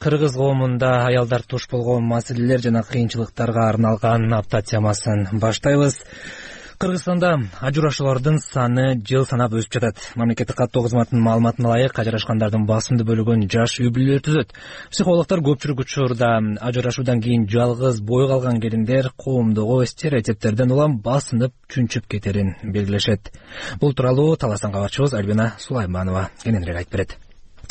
кыргыз коомунда аялдар туш болгон маселелер жана кыйынчылыктарга арналган апта темасын баштайбыз. Кыргызстанда ажырашуулардын саны жыл санап өсүп жатат. Мамлекеттик каттоо кызматынын маалыматына ылайык ажырашкандардын басымдуу бөлүгүн жаш үй бүлөлөр түзөт. Психологдор көпчүлүк учурда ажырашуудан кийин жалгыз бой калган келиндер коомдогу стереотиптерден улам басынып чүнчүп кетерин белгилешет. Бул тууралуу таластан кабарчыбыз альбина сулайманова кененирээк айтып берет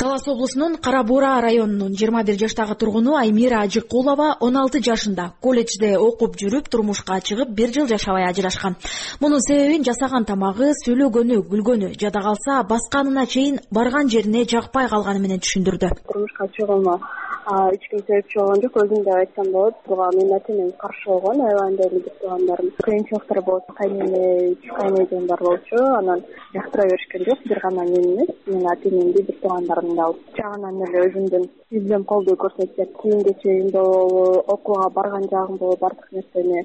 талас облусунун кара буура районунун жыйырма бир жаштагы тургуну аймира ажыкулова он алты жашында колледжде окуп жүрүп турмушка чыгып бир жыл жашабай ажырашкан. Мунун себебин жасаган тамагы сүйлөгөнү күлгөнү жада калса басканына чейин барган жерине жакпай калганы менен түшүндүрдү. Турмушка чыгуума эч ким себепчи болгон жок өзүм деп айтсам болот буга менин ата каршы болгон аябаганда эле бир туугандарым кыйынчылыктар болот кайнене үч кайнежем бар болчу анан жактыра беришкен жок бир гана мени эмес менин ата энемди бир туугандарымды да жагынан эле өзүмдүн изден колдуу көрсөтүшөт кийим кечегим болобу окууга барган жагым болобу баардык нерсени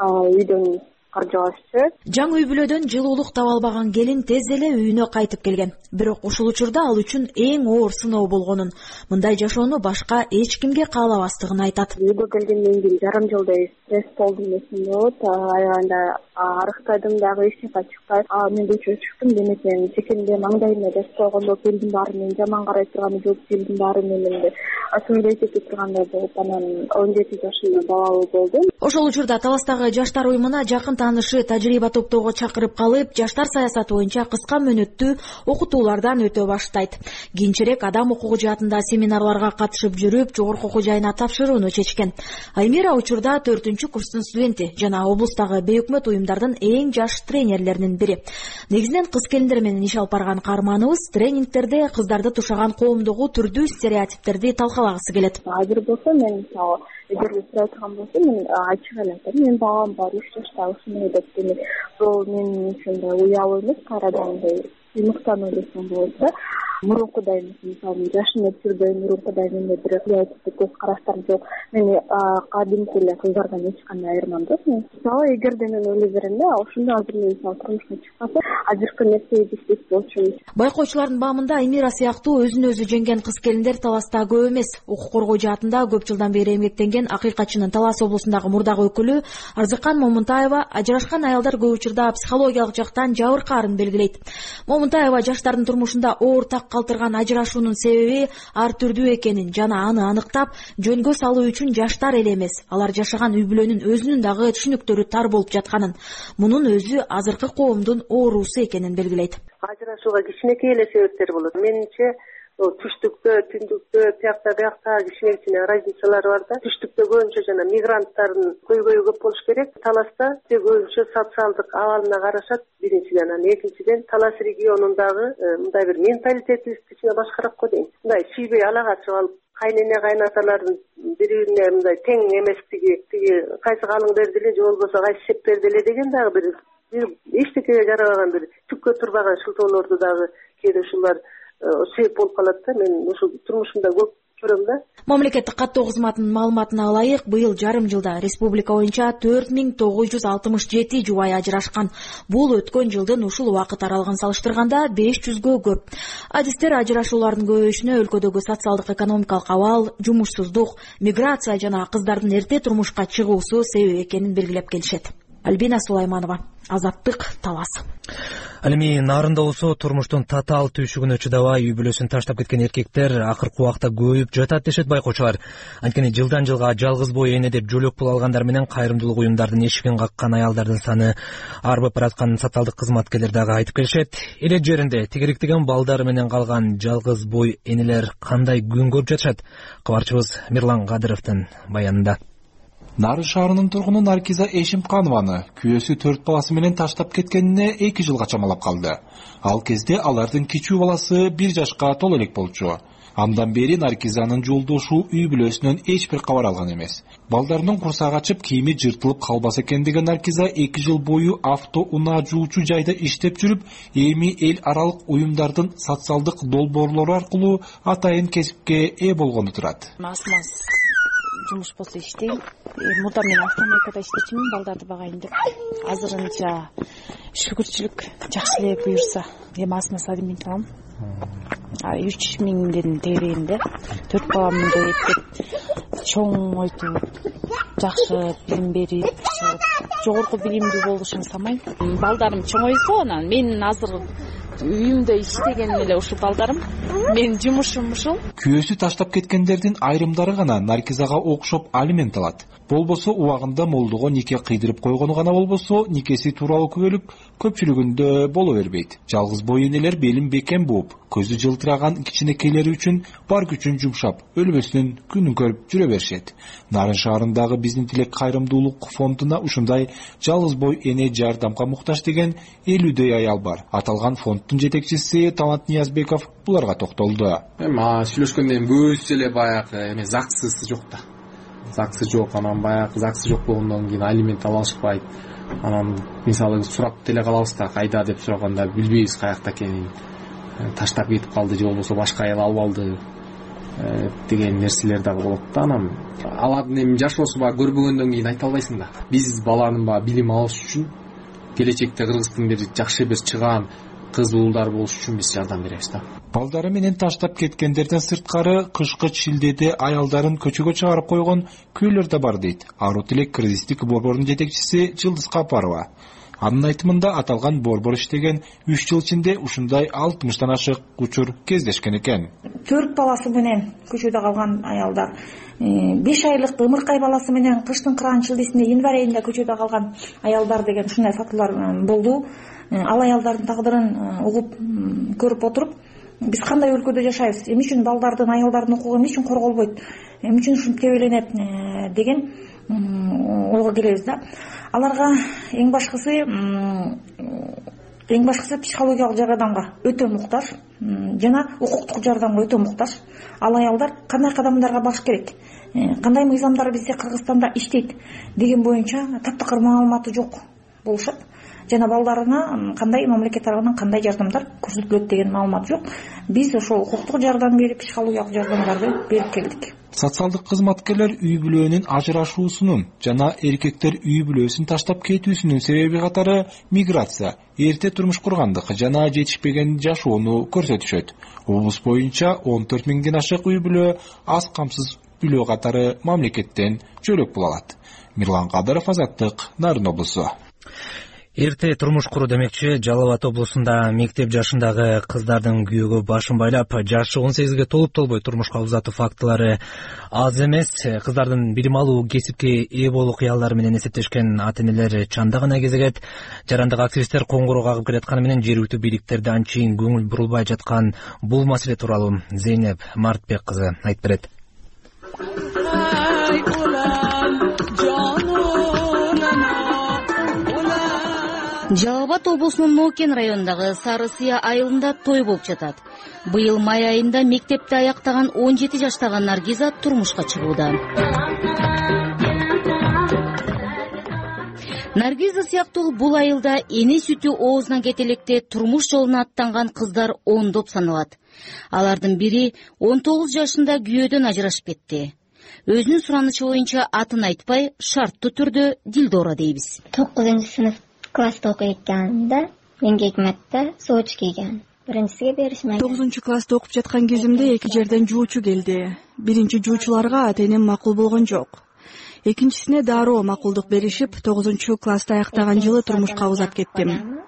үйдөн каржыбашчы жаңы үй бүлөдөн жылуулук таба албаган келин тез эле үйүнө кайтып келген. Бирок ушул учурда ал үчүн эң оор сыноо болгонун мындай жашоону башка эч кимге каалабастыгын айтат. Үйгө келгенден кийин жарым жылдай стресс болдум десем болот аябаганда арыктадым дагы эч жака чыкпай мен чөчүктүм демесем чекемде маңдайыма жаш койгондо элдин баары мени жаман карай турганы жок элдин баары менен сүйлөйт эки тургандай болуп анан он жети жашымда балалуу болдум. Ошол учурда таластагы жаштар уюмуна жакын таанышы тажрыйба топтоого чакырып калып жаштар саясаты боюнча кыска мөөнөттүү окутуулардан өтө баштайт. Кийинчерээк адам укугу жаатында семинарларга катышып жүрүп жогорку окуу жайына тапшырууну чечкен. Аймира учурда төртүнчү курстун студенти жана облустагы бейөкмөт уюмдардын эң жаш тренерлеринин бири. Негизинен кыз келиндер менен иш алып барган каарманыбыз тренингтерде кыздарды тушаган коомдогу түрдүү стереотиптерди талкалагысы келет. Азыр болсо мен мисалы эгерде сурай турган болсо мен ачык эле айтам. Менин балам бар үч жашта ушуну деп демек бул менин үчүн мындай уялуу эмес кайрадан мындай сыймыктануу десем болот да мурункудай мисалы мен жашым өтүрбөйм мурункудай менде бир стереотиптик көз караштар жок мен кадимки эле кыздардан эч кандай айырмам да мисалы эгерде мен ойлой берем да ошондо азыр мен мисалы турмушка чыкпасам азыркы нерсеге жетпес болчумун байкоочулардын баамында аймира сыяктуу өзүн өзү жеңген кыз келиндер таласта көп эмес. Укук коргоо жаатында көп жылдан бери эмгектенген акыйкатчынын талас облусундагы мурдагы өкүлү арзыкан момунтаева ажырашкан аялдар көп учурда психологиялык жактан жабыркаарын белгилейт. Момунтаева жаштардын турмушунда оор так калтырган ажырашуунун себеби ар түрдүү экенин жана аны аныктап жөнгө салуу үчүн жаштар эле эмес. Алар жашаган үй бүлөнүн өзүнүн дагы түшүнүктөрү тар болуп жатканын мунун өзү азыркы коомдун оорусу экенин белгилейт. Ажырашууга кичинекей эле себептер болот. Менимче түштүктө түндүктө тиякта биякта кичине кичине разницалар бар да. Түштүктө көбүнчө жана мигранттардын көйгөйү көп болуш керек. Таласта көбүнчө социалдык абалына карашат. Биринчиден анан экинчиден талас регионундагы э, мындай бир менталитети кичине башкараак го дейм. Мындай сүйбөй ала качып алып кайнене кайнаталардын бири бирине мындай тең эместиги тиги кайсы калың берди эле же болбосо кайсы шеп берди эле деген дагы бир эчтекеге жарабаган бир түккө турбаган шылтоолорду дагы кээде ушулар себеп болуп калат да мен ушу турмушумда көп көрөм да. Мамлекеттик каттоо кызматынын маалыматына ылайык быйыл жарым жылда республика боюнча төрт миң тогуз жүз алтымыш жети жубай ажырашкан. Бул өткөн жылдын ушул убакыт аралыгын салыштырганда беш жүзгө көп. Адистер ажырашуулардын көбөйүшүнө өлкөдөгү социалдык экономикалык абал жумушсуздук миграция жана кыздардын эрте турмушка чыгуусу себеп экенин белгилеп келишет альбина сулайманова азаттык талас ал эми нарында болсо турмуштун татаал түйшүгүнө чыдабай үй бүлөсүн таштап кеткен эркектер акыркы убакта көбөйүп жатат дешет байкоочулар. Анткени жылдан жылга жалгыз бой эне деп жөлөк пул алгандар менен кайрымдуулук уюмдарынын эшигин каккан аялдардын саны арбып баратканын социалдык кызматкерлер дагы айтып келишет. Эле жеринде тегеректеген балдары менен калган жалгыз бой энелер кандай күн көрүп жатышат? Кабарчыбыз мирлан кадыровдун баянында нарын шаарынын тургуну наркиза эшимканованы күйөөсү төрт баласы менен таштап кеткенине эки жылга чамалап калды. Ал кезде алардын кичүү баласы бир жашка толо элек болчу. Андан бери наркизанын жолдошу үй бүлөсүнөн эч бир кабар алган эмес. Балдарынын курсагы ачып кийими жыртылып калбаса экен деген наркиза эки жыл бою авто унаа жуучу жайда иштеп жүрүп эми эл аралык уюмдардын социалдык долбоорлору аркылуу атайын кесипке ээ болгону турат жумуш болсо иштейм. Э, мурда мен автомойкада иштечүмүн балдарды багайын деп азырынча шүгүрчүлүк жакшы эле буюрса эми астына алимент алам үч миңдин тегерегинде төрт балам мындай эптеп чоңойтуп жакшы билим берип жогорку билимдүү болушун ыстамайм балдарым чоңойсо анан менин азыр үйүмдө иштеген эле ушул балдарым менин жумушум ушул. Күйөөсү таштап кеткендердин айрымдары гана наркизага окшоп алимент алат. Болбосо убагында молдого нике кыйдырып койгону гана болбосо никеси тууралуу күбөлүк көпчүлүгүндө боло бербейт. Жалгыз бой энелер белин бекем бууп көзү жылтыраган кичинекейлери үчүн бар күчүн жумшап өлбөсүнүн күнүн көрүп жүрө беришет. Нарын шаарындагы биздин тилек кайрымдуулук фондуна ушундай жалгыз бой эне жардамга муктаж деген элүүдөй аял бар. Аталган фонддун жетекчиси талант ниязбеков буларга токтолду. Эми сүйлөшкөндөн кийин көбүсү эле баягы эме загсысы жок да. Загсы жок анан баягы загсы жок болгондон кийин алимент ала алышпайт. Анан мисалы сурап деле калабыз да кайда деп сураганда билбейбиз каякта экенин. Э, таштап кетип калды же болбосо башка аял алып алды э, деген нерселер дагы болот да анан. Алардын эми жашоосу баягы көрбөгөндөн кийин айта албайсың да. Биз баланын баягы билим алышы үчүн келечекте кыргыздын бир жакшы бир чыгаан кыз уулдар болуш үчүн биз жардам беребиз да. Балдары менен таштап кеткендерден сырткары кышкы шилдеде аялдарын көчөгө чыгарып койгон күйөөлөр да бар дейт. Ару тилек кризистик борбордун жетекчиси жылдыз капарова анын айтымында аталган борбор иштеген үч жыл ичинде ушундай алтымыштан ашык учур кездешкен экен. Төрт баласы менен көчөдө калган аялдар э, беш айлык ымыркай баласы менен кыштын кыран шилдесинде январь айында көчөдө калган аялдар деген ушундай фактылар э, болду. Э, ал аялдардын тагдырын угуп көрүп отуруп биз кандай өлкөдө жашайбыз? Эмне үчүн балдардын аялдардын укугу эмне үчүн корголбойт? Эмне үчүн ушинтип тебеленет деген ойго келебиз да аларга эң башкысы эң башкысы психологиялык жардамга өтө муктаж жана укуктук жардамга өтө муктаж. Ал аялдар кандай кадамдарга барыш керек? Кандай мыйзамдар бизде кыргызстанда иштейт деген боюнча таптакыр маалыматы жок болушат. Жана балдарына кандай мамлекет тарабынан кандай жардамдар көрсөтүлөт деген маалымат жок. Биз ошол укуктук жардам берип психологиялык жардамдарды берип келдик социалдык кызматкерлер үй бүлөнүн ажырашуусунун жана эркектер үй бүлөсүн таштап кетүүсүнүн себеби катары миграция эрте турмуш кургандык жана жетишпеген жашоону көрсөтүшөт. Облус боюнча он төрт миңден ашык үй бүлө аз камсыз бүлө катары мамлекеттен жөлөк боло алат мирлан кадыров азаттык нарын облусу эрте турмуш куруу демекчи жалал абад облусунда мектеп жашындагы кыздардын күйөөгө башын байлап жашы он сегизге толуп толбой турмушка узатуу фактылары аз эмес. Кыздардын билим алуу кесипке ээ болуу кыялдары менен эсептешкен ата энелер чанда гана кезегет жарандык активисттер коңгуроо кагып келатканы менен жергиликтүү бийликтерде анчейин көңүл бурулбай жаткан бул маселе тууралуу зейнеп мартбек кызы айтып берет жалал абад облусунун нокен районундагы сары сыя айылында той болуп жатат. Быйыл май айында мектепти аяктаган он жети жаштагы наргиза турмушка чыгууда. Наргиза сыяктуу бул айылда эне сүтү оозунан кете электе турмуш жолуна аттанган кыздар ондоп саналат. Алардын бири он тогуз жашында күйөөдөн ажырашып кетти. Өзүнүн суранычы боюнча атын айтпай шарттуу түрдө дилдора дейбиз. Токузунчу сыныф окуйт экен да энгекметте сочки экен биринчисиге беришмеген тогузунчу класста окуп жаткан кезимде эки жерден жуучу келди. Биринчи жуучуларга ата энем макул болгон жок. Экинчисине дароо макулдук беришип тогузунчу классты аяктаган жылы турмушка узап кеттим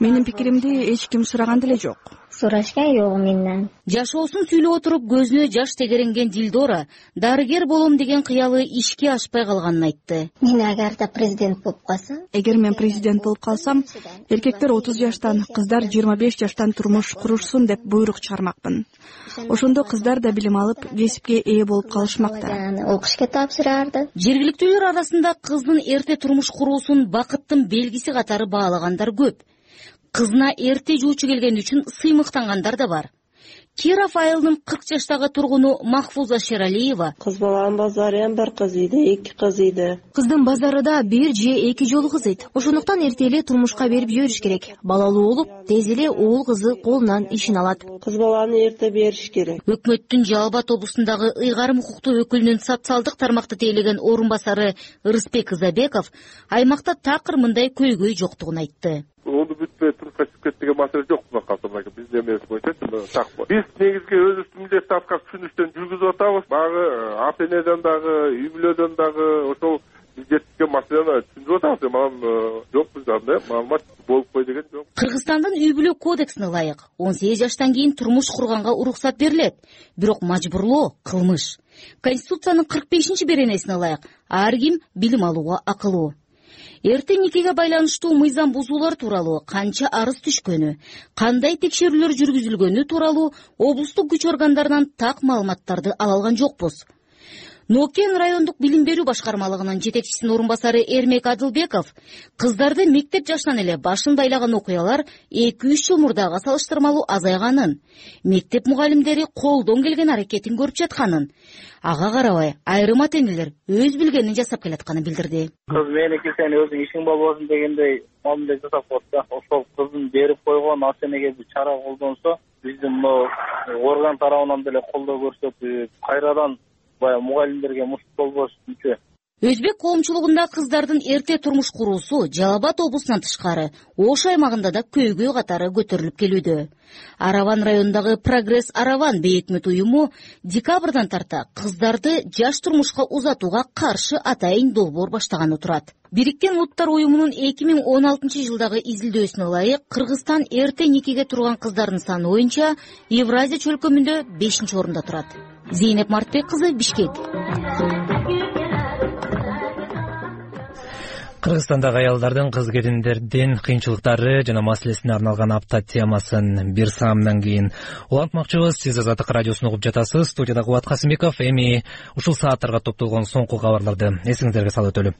менин пикиримди эч ким сураган деле жок. Сурашкан жок менден жашоосун сүйлөп отуруп көзүнө жаш тегеренген дилдора дарыгер болом деген кыялы ишке ашпай калганын айтты. Мен эгерде президент болуп калсам эгер мен президент болуп калсам эркектер отуз жаштан кыздар жыйырма беш жаштан турмуш курушсун деп буйрук чыгармакмын ошондо кыздар да билим алып кесипке ээ болуп калышмак да окушка тапшырарды. Жергиликтүүлөр арасында кыздын эрте турмуш куруусун бакыттын белгиси катары баалагандар көп кызына эрте жуучу келгени үчүн сыймыктангандар да бар. Киров айылынын кырк жаштагы тургуну махфуза шералиева. Кыз баланын базарыам бир кызыйды эки кызыйды кыздын базары да бир же эки жолу кызыйт ошондуктан эрте эле турмушка берип жибериш керек. Балалуу болуп тез эле уул кызы колунан ишин алат. Кыз баланы эрте бериш керек. Өкмөттүн жалал абад облусундагы ыйгарым укуктуу өкүлүнүн социалдык тармакты тейлеген орун басары ырысбек ызабеков аймакта такыр мындай көйгөй жоктугун айтты кетти деген маселе жок кудайга кааласа мынакей биздин эмебиз боюнчачы так биз негизги өзүбүздүн милдетти аткарып түшүнүштөн жүргүзүп атабыз. Баягы э, ата энеден дагы үй бүлөдөн дагы ошол биз жеткизген маселени түшүндүрүп атабыз анан э, жок бизде андай маалымат болуп кой деген жок. Кыргызстандын үй бүлө кодексине ылайык. Он сегиз жаштан кийин турмуш курганга уруксат берилет. Бирок мажбурлоо кылмыш. Конституциянын кырк бешинчи беренесине ылайык. Ар ким билим алууга акылуу эрте никеге байланыштуу мыйзам бузуулар тууралуу канча арыз түшкөнү кандай текшерүүлөр жүргүзүлгөнү тууралуу облустук күч органдарынан так маалыматтарды ала алган жокпуз нокен райондук билим берүү башкармалыгынын жетекчисинин орун басары эрмек адылбеков кыздарды мектеп жашынан эле башын байлаган окуялар эки үч жыл мурдага салыштырмалуу азайганын мектеп мугалимдери колдон келген аракетин көрүп жатканын ага карабай айрым ата энелер өз билгенин жасап келатканын билдирди. Кыз меники сен өзүң ишиң болбосун дегендей мамиле жасап коет да ошол кызын берип койгон ата энеге бир чара колдонсо биздин могу орган тарабынан деле колдоо көрсөтүп кайрадан баягы мугалимдерге өзбек коомчулугунда кыздардын эрте турмуш куруусу жалал абад облусунан тышкары ош аймагында да көйгөй катары көтөрүлүп келүүдө. Араван районундагы прогресс араван бейөкмөт уюму декабрдан тарта кыздарды жаш турмушка узатууга каршы атайын долбоор баштаганы турат. Бириккен улуттар уюмунун эки миң он алтынчы жылдагы изилдөөсүнө ылайык кыргызстан эрте никеге турган кыздардын саны боюнча евразия чөлкөмүндө бешинчи орунда турат зейнеп мартбек кызы бишкек. Кыргызстандагы аялдардын кыз келиндердин кыйынчылыктары жана маселесине арналган апта темасын бир саамдан кийин улантмакчыбыз сиз азаттык радиосун угуп жатасыз. Студияда кубат касымбеков эми ушул сааттарга топтолгон соңку кабарларды эсиңиздерге салып өтөлү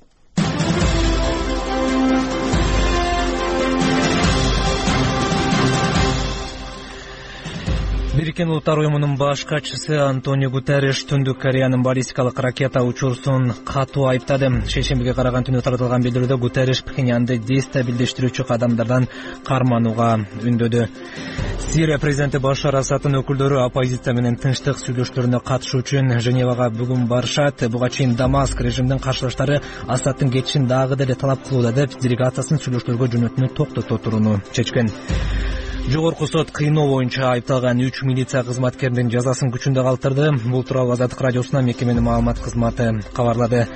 бириккен улуттар уюмунун баш катчысы антонио гутерриш түндүк кореянын баллистикалык ракета учуусун катуу айыптады. Шейшембиге караган түнү таратылган билдирүүдө гутерриш пхеньянды дестабилдештирүүчү кадамдардан карманууга үндөдү. Сирия президенти башар асадтын өкүлдөрү оппозиция менен тынчтык сүйлөшүүлөрүнө катышуу үчүн женевага бүгүн барышат. Буга чейин дамаск режимдин каршылаштары асадтын кетишин дагы деле талап кылууда деп делегациясын сүйлөшүүлөргө жөнөтүүнү токтото турууну чечкен жогорку сот кыйноо боюнча айыпталган үч милиция кызматкеринин жазасын күчүндө калтырды. Бул тууралуу азаттык радиосуна мекеменин маалымат кызматы кабарлады.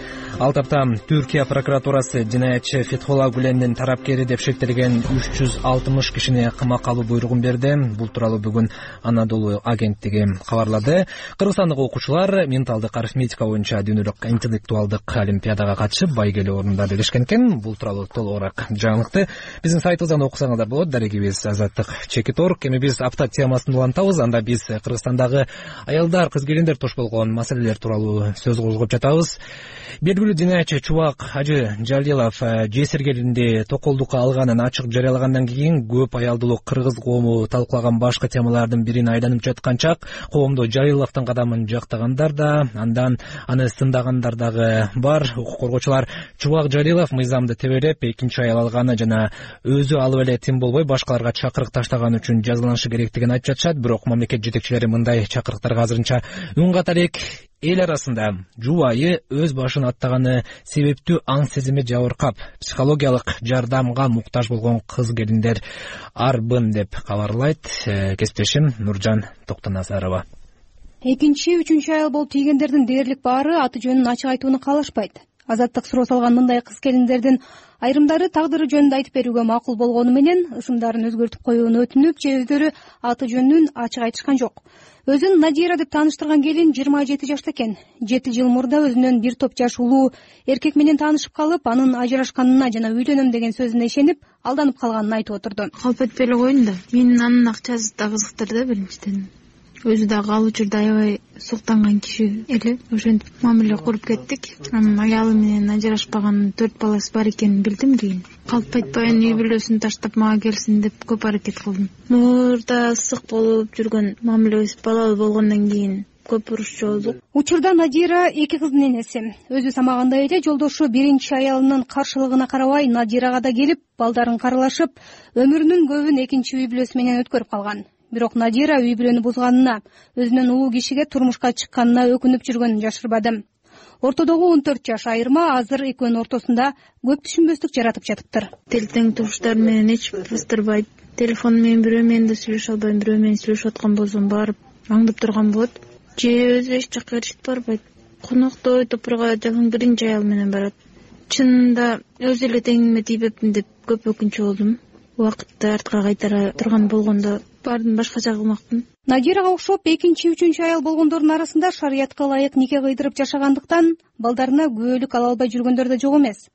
Ал тапта түркия прокуратурасы жинаятчы фетхула гулендин тарапкери деп шектелген үч жүз алтымыш кишини камакка алуу буйругун берди. Бул тууралуу бүгүн анадолу агенттиги кабарлады. Кыргызстандык окуучулар менталдык арифметика боюнча дүйнөлүк интеллектуалдык олимпиадага катышып байгелүү орундарды ээлешкен экен. Бул тууралуу толугураак жаңылыкты биздин сайтыбыздан окусаңыздар болот. Дарегибиз азаттык чекит орг эми биз апта темасын улантабыз. Анда биз кыргызстандагы аялдар кыз келиндер туш болгон маселелер тууралуу сөз козгоп жатабыз. Белгилүү динаятчы чубак ажы жалилов э, жесир келинди токолдукка алганын ачык жарыялагандан кийин көп аялдуулук кыргыз коому талкуулаган башкы темалардын бирин айланып жаткан чак коомдо жалиловдун кадамын жактагандар да андан аны сындагандар дагы бар. Укук коргоочулар чубак жалилов мыйзамды тебелеп экинчи аял алганы жана өзү алып эле тим болбой башкаларга чакырык таштаганы үчүн жазаланышы керектигин айтып жатышат бирок мамлекет жетекчилери мындай чакырыктарга азырынча үн ката элек эл арасында жубайы өз башын аттаганы себептүү аң сезими жабыркап психологиялык жардамга муктаж болгон кыз келиндер арбын деп кабарлайт э, кесиптешим нуржан токтоназарова. Экинчи үчүнчү аял болуп тийгендердин дээрлик баары аты жөнүн ачык айтууну каалашпайт азаттык суроо салган мындай кыз келиндердин айрымдары тагдыры жөнүндө айтып берүүгө макул болгону менен ысымдарын өзгөртүп коюуну өтүнүп же өздөрү аты жөнүн ачык айтышкан жок. Өзүн надира деп тааныштырган келин жыйырма жети жашта экен. Жети жыл мурда өзүнөн бир топ жаш улуу эркек менен таанышып калып анын ажырашканына жана үйлөнөм деген сөзүнө ишенип алданып калганын айтып отурду кооп этпей эле коеюн да мени анын акчасы да кызыктырды биринчиден өзү дагы ал учурда аябай суктанган киши эле. Ошентип мамиле куруп кеттик. Анан аялы менен ажырашпаган төрт баласы бар экенин билдим кийин. Калп айтпайын үй бүлөсүн таштап мага келсин деп көп аракет кылдым. Мурда ысык болуп жүргөн мамилебиз балалуу болгондон кийин көп урушчу болдук. Учурда надира эки кыздын энеси. Өзү самагандай эле жолдошу биринчи аялынын каршылыгына карабай надирага да келип балдарын каралашып өмүрүнүн көбүн экинчи үй бүлөсү менен өткөрүп калган бирок надира үй бүлөнү бузганына өзүнөн улуу кишиге турмушка чыкканына өкүнүп жүргөнүн жашырбады ортодогу он төрт жаш айырма азыр экөөнүн ортосунда көп түшүнбөстүк жаратып жатыптыр. Тил тең тууштарым менен эч ыстырбайт телефону менен бирөө менен да сүйлөшө албайм. Бирөө менен сүйлөшүп аткан болсом барып аңдып турган болот. Же өзү эч жака ээрчитип барбайт. Коноктой топурга жалаң биринчи аялы менен барат. Чынында өзү эле теңиме тийбептин деп көп өкүнчү болдум убакытты артка кайтара турган болгондо баарын башкача кылмакмын надирага окшоп экинчи үчүнчү аял болгондордун арасында шариятка ылайык нике кыйдырып жашагандыктан балдарына күбөлүк ала албай жүргөндөр да жок эмес.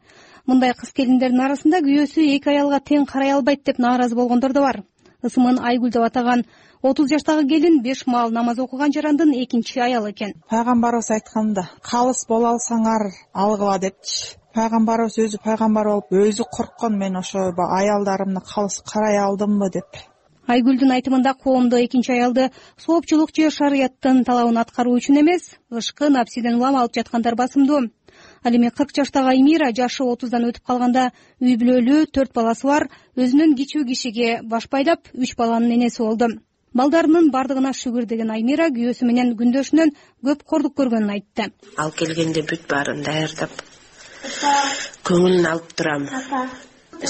Мындай кыз келиндердин арасында күйөөсү эки аялга тең карай албайт деп нааразы болгондор да бар. Ысымын айгүл деп атаган отуз жаштагы келин беш маал намаз окуган жарандын экинчи аялы экен. Пайгамбарыбыз айтканда калыс боло алсаңар алгыла депчи. Пайгамбарыбыз өзү пайгамбар болуп өзү корккон мен ошо аялдарымды калыс карай алдымбы деп. Айгүлдүн айтымында коомдо экинчи аялды соопчулук же шарыяттын талабын аткаруу үчүн эмес ышкы напсиден улам алып жаткандар басымдуу. Ал эми кырк жаштагы аймира жашы отуздан өтүп калганда үй бүлөлүү төрт баласы бар өзүнөн кичүү кишиге баш байлап үч баланын энеси болду балдарынын баардыгына шүгүр деген аймира күйөөсү менен күндөшүнөн көп кордук көргөнүн айтты. Ал келгенде бүт баарын даярдап көңүлүн алып турам.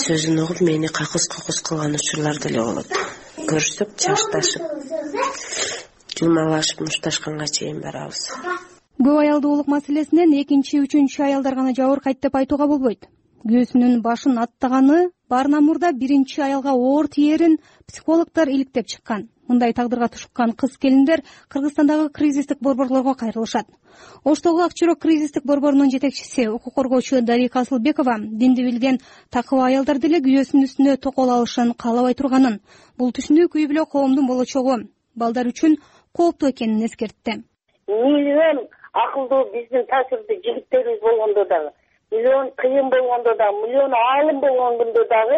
Сөзүн угуп мени какус кукус кылган учурлар деле болот. Көрүшсөк жашташып жумалашып мушташканга чейин барабыз. Көп аялдуулук маселесинен экинчи үчүнчү аялдар гана жабыркайт деп айтууга болбойт. Күйөөсүнүн башын аттаганы баарынан биринчи аялга оор тиерин психологдор иликтеп чыккан. Мындай тагдырга тушкан кыз келиндер кыргызстандагы кризистик борборлорго кайрылышат. Оштогу ак чүрөк кризистик борборунун жетекчиси укук коргоочу дарика асылбекова динди билген такыба аялдар деле күйөөсүнүн үстүнө токол алышын каалабай турганын бул түшүнүк үй бүлө коомдун болочогу балдар үчүн кооптуу экенин эскертти миллион акылдуу биздин таасирдүү жигиттерибиз болгондо дагы миллион кыйын болгондо дагы миллион аалым болгон күндө дагы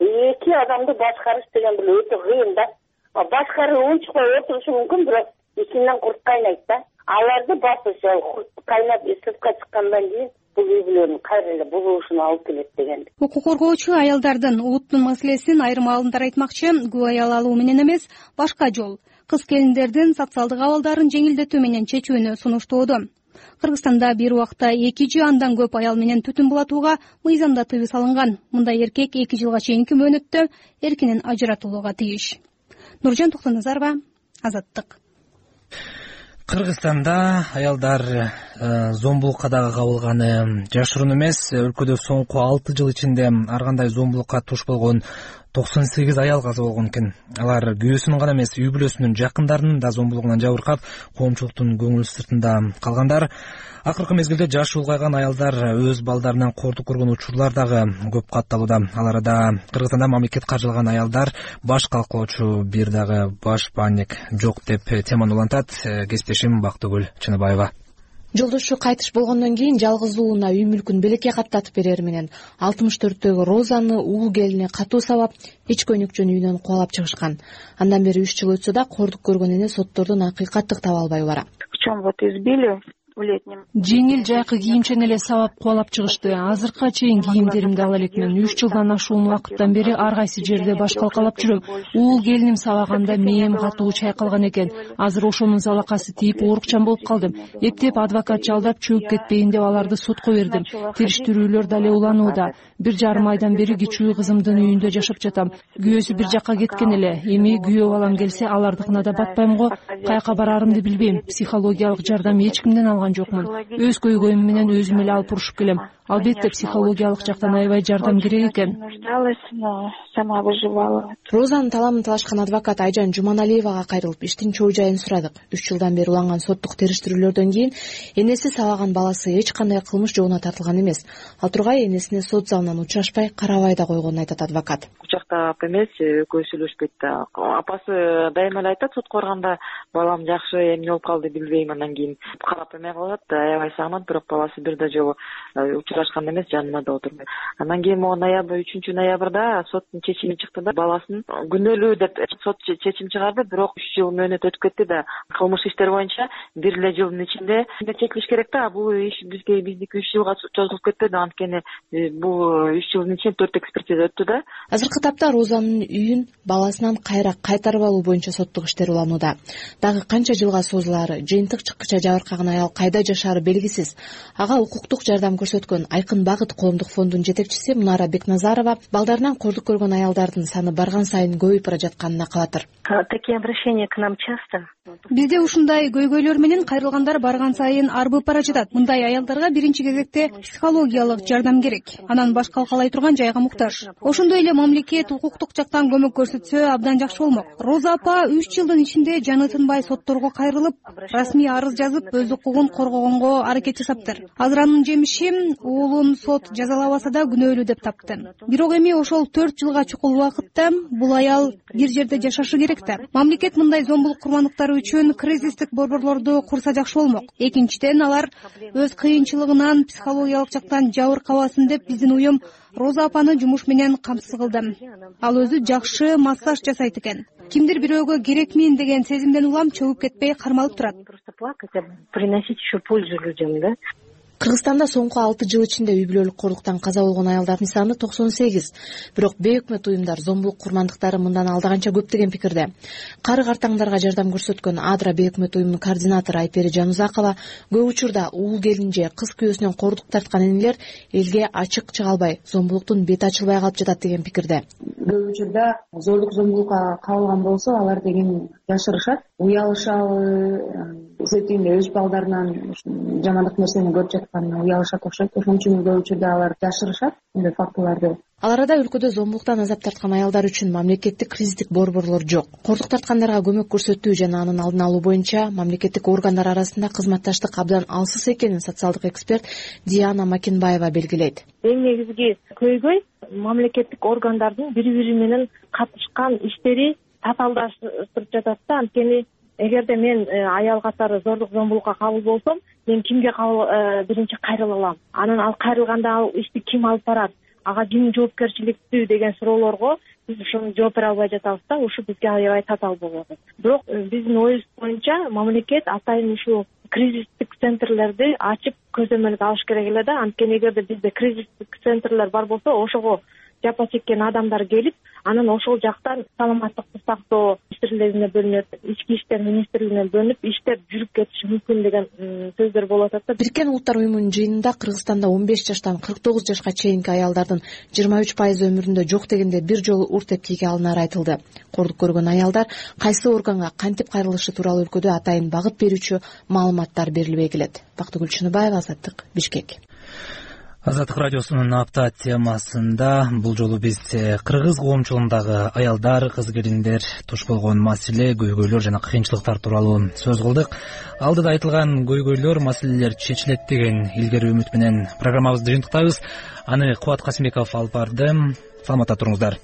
эки адамды башкарыш деген бул өтө кыйын да. Башкарып унчукпай отурушу мүмкүн бирок ичинен курт кайнайт да. Аларды басыш курт кайнап сыртка чыккандан кийин бул үй бүлөнүн кайра эле бузулушуна алып келет деген укук коргоочу аялдардын убуттун маселесин айрым аалымдар айтмакчы. Күбө аял алуу менен эмес башка жол. Кыз келиндердин социалдык абалдарын жеңилдетүү менен чечүүнү сунуштоодо кыргызстанда бир убакта эки же андан көп аял менен түтүн булатууга мыйзамда тыюу салынган. Мындай эркек эки жылга чейинки мөөнөттө эркинен ажыратылууга тийиш нуржан токтоназарова азаттык. Кыргызстанда аялдар э, зомбулукка дагы кабылганы жашыруун эмес өлкөдө соңку алты жыл ичинде ар кандай зомбулукка туш болгон токсон сегиз аял каза болгон экен. Алар күйөөсүнүн гана эмес үй бүлөсүнүн жакындарынын да зомбулугунан жабыркап коомчулуктун көңүл сыртында калгандар. Акыркы мезгилде жашы улгайган аялдар өз балдарынан кордук көргөн учурлар дагы көп катталууда. Ал арада кыргызстанда мамлекет каржылаган аялдар баш калкалоочу бир дагы баш баанек жок деп теманы улантат кесиптешим бактыгүл чыныбаева жолдошу кайтыш болгондон кийин жалгыз уулуна үй мүлкүн белекке каттатып берери менен алтымыш төрттөгү розаны уул келине катуу сабап эч көйнөкчөн үйүнөн кубалап чыгышкан. Андан бери үч жыл өтсө да кордук көргөн эне соттордон акыйкаттык таба албай бара. В чем вот избили в летнем жеңил жайкы кийимчен эле сабап кубалап чыгышты. Азыркыга чейин кийимдеримди ала элекмин. Үч жылдан ашуун убакыттан бери ар кайсы жерде баш калкалап жүрөм. Уул келиним сабаганда мээм катуу чайкалган экен. Азыр ошонун залакасы тийип оорукчан болуп калдым. Эптеп адвокат жалдап чөгүп кетпейин деп аларды сотко бердим. Териштирүүлөр дале уланууда. Бир жарым айдан бери кичүү кызымдын үйүндө жашап жатам. Күйөөсү бир жакка кеткен эле. Эми күйөө балам келсе алардыкына да батпайм го. Каяка бараарымды билбейм. Психологиялык жардам эч кимден алган жокмун. Өз көйгөйүм менен өзүм эле алып урушуп келем албетте психологиялык жактан аябай жардам керек экен. нуждалась но сама выживала. Розанын таламын талашкан адвокат айжан жуманалиевага кайрылып иштин чоо жайын сурадык. Үч жылдан бери уланган соттук териштирүүлөрдөн кийин энеси сабаган баласы эч кандай кылмыш жообуна тартылган эмес. Ал тургай энесине сот залынан учурашпай карабай да койгонун айтат адвокат. Кучактап эмес экөөбү сүйлөшпөйт да апасы дайыма эле айтат сотко барганда балам жакшы эмне болуп калды билбейм анан кийин карап эме кылып атат аябай сагынат бирок баласы бир да жолу учурашкан эмес жанында да отурбайт анан кийин могу ноябрь үчүнчү ноябрда соттун чечими чыкты да баласын күнөөлүү деп сот чечим чыгарды бирок үч жыл мөөнөт өтүп кетти да. Кылмыш иштер боюнча бир эле жылдын ичинде чечилиш керек да. Бул иш бизге биздики үч жылга созулуп кетпеди анткени э, бул үч жылдын ичинде төрт экспертиза өттү да. Азыркы тапта розанын үйүн баласынан кайра кайтарып алуу боюнча соттук иштер уланууда. Дагы канча жылга созулаары жыйынтык чыккыча жабыркаган аял кайда жашаары белгисиз. Ага укуктук жардам көрсөткөн айкын багыт коомдук фондунун жетекчиси мунара бекназарова балдарынан кордук көргөн аялдардын саны барган сайын көбөйүп бара жатканына кабатыр такие обращения к нам часто. Бизде ушундай көйгөйлөр менен кайрылгандар барган сайын арбып бара жатат. Мындай аялдарга биринчи кезекте психологиялык жардам керек. Анан баш калкалай турган жайга муктаж. Ошондой эле мамлекет укуктук жактан көмөк көрсөтсө абдан жакшы болмок. Роза апа үч жылдын ичинде жаны тынбай сотторго кайрылып расмий арыз жазып өз укугун коргогонго аракет жасаптыр. Азыр анын жемиши уулун сот жазалабаса да күнөөлүү деп тапты бирок эми ошол төрт жылга чукул убакытта бул аял бир жерде жашашы керек да. Мамлекет мындай зомбулук курмандыктары үчүн кризистик борборлорду курса жакшы болмок. Экинчиден алар өз кыйынчылыгынан психологиялык жактан жабыркабасын деп биздин уюм роза апаны жумуш менен камсыз кылды. Ал өзү жакшы массаж жасайт экен. Кимдир бирөөгө керекмин деген сезимден улам чөгүп кетпей кармалып турат. Плакать а приносить еще пользу людям да кыргызстанда соңку алты жыл ичинде үй бүлөлүк кордуктан каза болгон аялдардын саны токсон сегиз. Бирок бейөкмөт уюмдар зомбулук курмандыктары мындан алда канча көп деген пикирде. Кары картаңдарга жардам көрсөткөн адра бейөкмөт уюмунун координатору айпери жанузакова көп учурда уул келин же кыз күйөөсүнөн кордук тарткан энелер элге ачык чыга албай зомбулуктун бети ачылбай калып жатат деген пикирде. Көп учурда зордук зомбулукка кабылган болсо алар деген жашырышат. Уялышабы эле өз балдарынан жамандык нерсени көрүп жатканына уялышат окшойт. Ошон үчүн көп учурда алар жашырышат. Мындай фактыларды ал арада өлкөдө зомбулуктан азап тарткан аялдар үчүн мамлекеттик кризистик борборлор жок. Кордук тарткандарга көмөк көрсөтүү жана анын алдын алуу боюнча мамлекеттик органдар арасында кызматташтык абдан алсыз экенин социалдык эксперт диана макенбаева белгилейт. Эң негизги көйгөй мамлекеттик органдардын бири бири менен катышкан иштери татаалдаштырып жатат да. Анткени эгерде мен э, аял катары зордук зомбулукка кабыл болсом мен кимге э, биринчи кайрыла алам. Анан ал кайрылганда ал ишти ким алып барат? Ага ким жоопкерчиликтүү деген суроолорго биз ошону жооп бере албай жатабыз да ушу бизге аябай татаал болуп атат бирок э, биздин оюбуз боюнча мамлекет атайын ушул кризистик центрлерди ачып көзөмөлгө алыш керек эле да. Анткени эгерде бизде кризистик центрлер бар болсо ошого жапа чеккен адамдар келип анан ошол жактан саламаттыкты сактоо министрлигине бөлүнөт ички иштер министрлигине бөлүнүп иштер жүрүп кетиши мүмкүн деген сөздөр болуп атат да. Бириккен улуттар уюмунун жыйынында кыргызстанда он беш жаштан кырк тогуз жашка чейинки аялдардын жыйырма үч пайызы өмүрүндө жок дегенде бир жолу урт эптийге алынары айтылды. Кордук көргөн аялдар кайсы органга кантип кайрылышы тууралуу өлкөдө атайын багыт берүүчү маалыматтар берилбей келет. Бактыгүл чыныбаева азаттык бишкек азаттык радиосунун апта темасында бул жолу биз э, кыргыз коомчулугундагы аялдар кыз келиндер туш болгон маселе көйгөйлөр жана кыйынчылыктар тууралуу сөз кылдык. Алдыда айтылган көйгөйлөр маселелер чечилет деген илгери үмүт менен программабызды жыйынтыктайбыз аны кубат касымбеков алып барды. Саламатта туруңуздар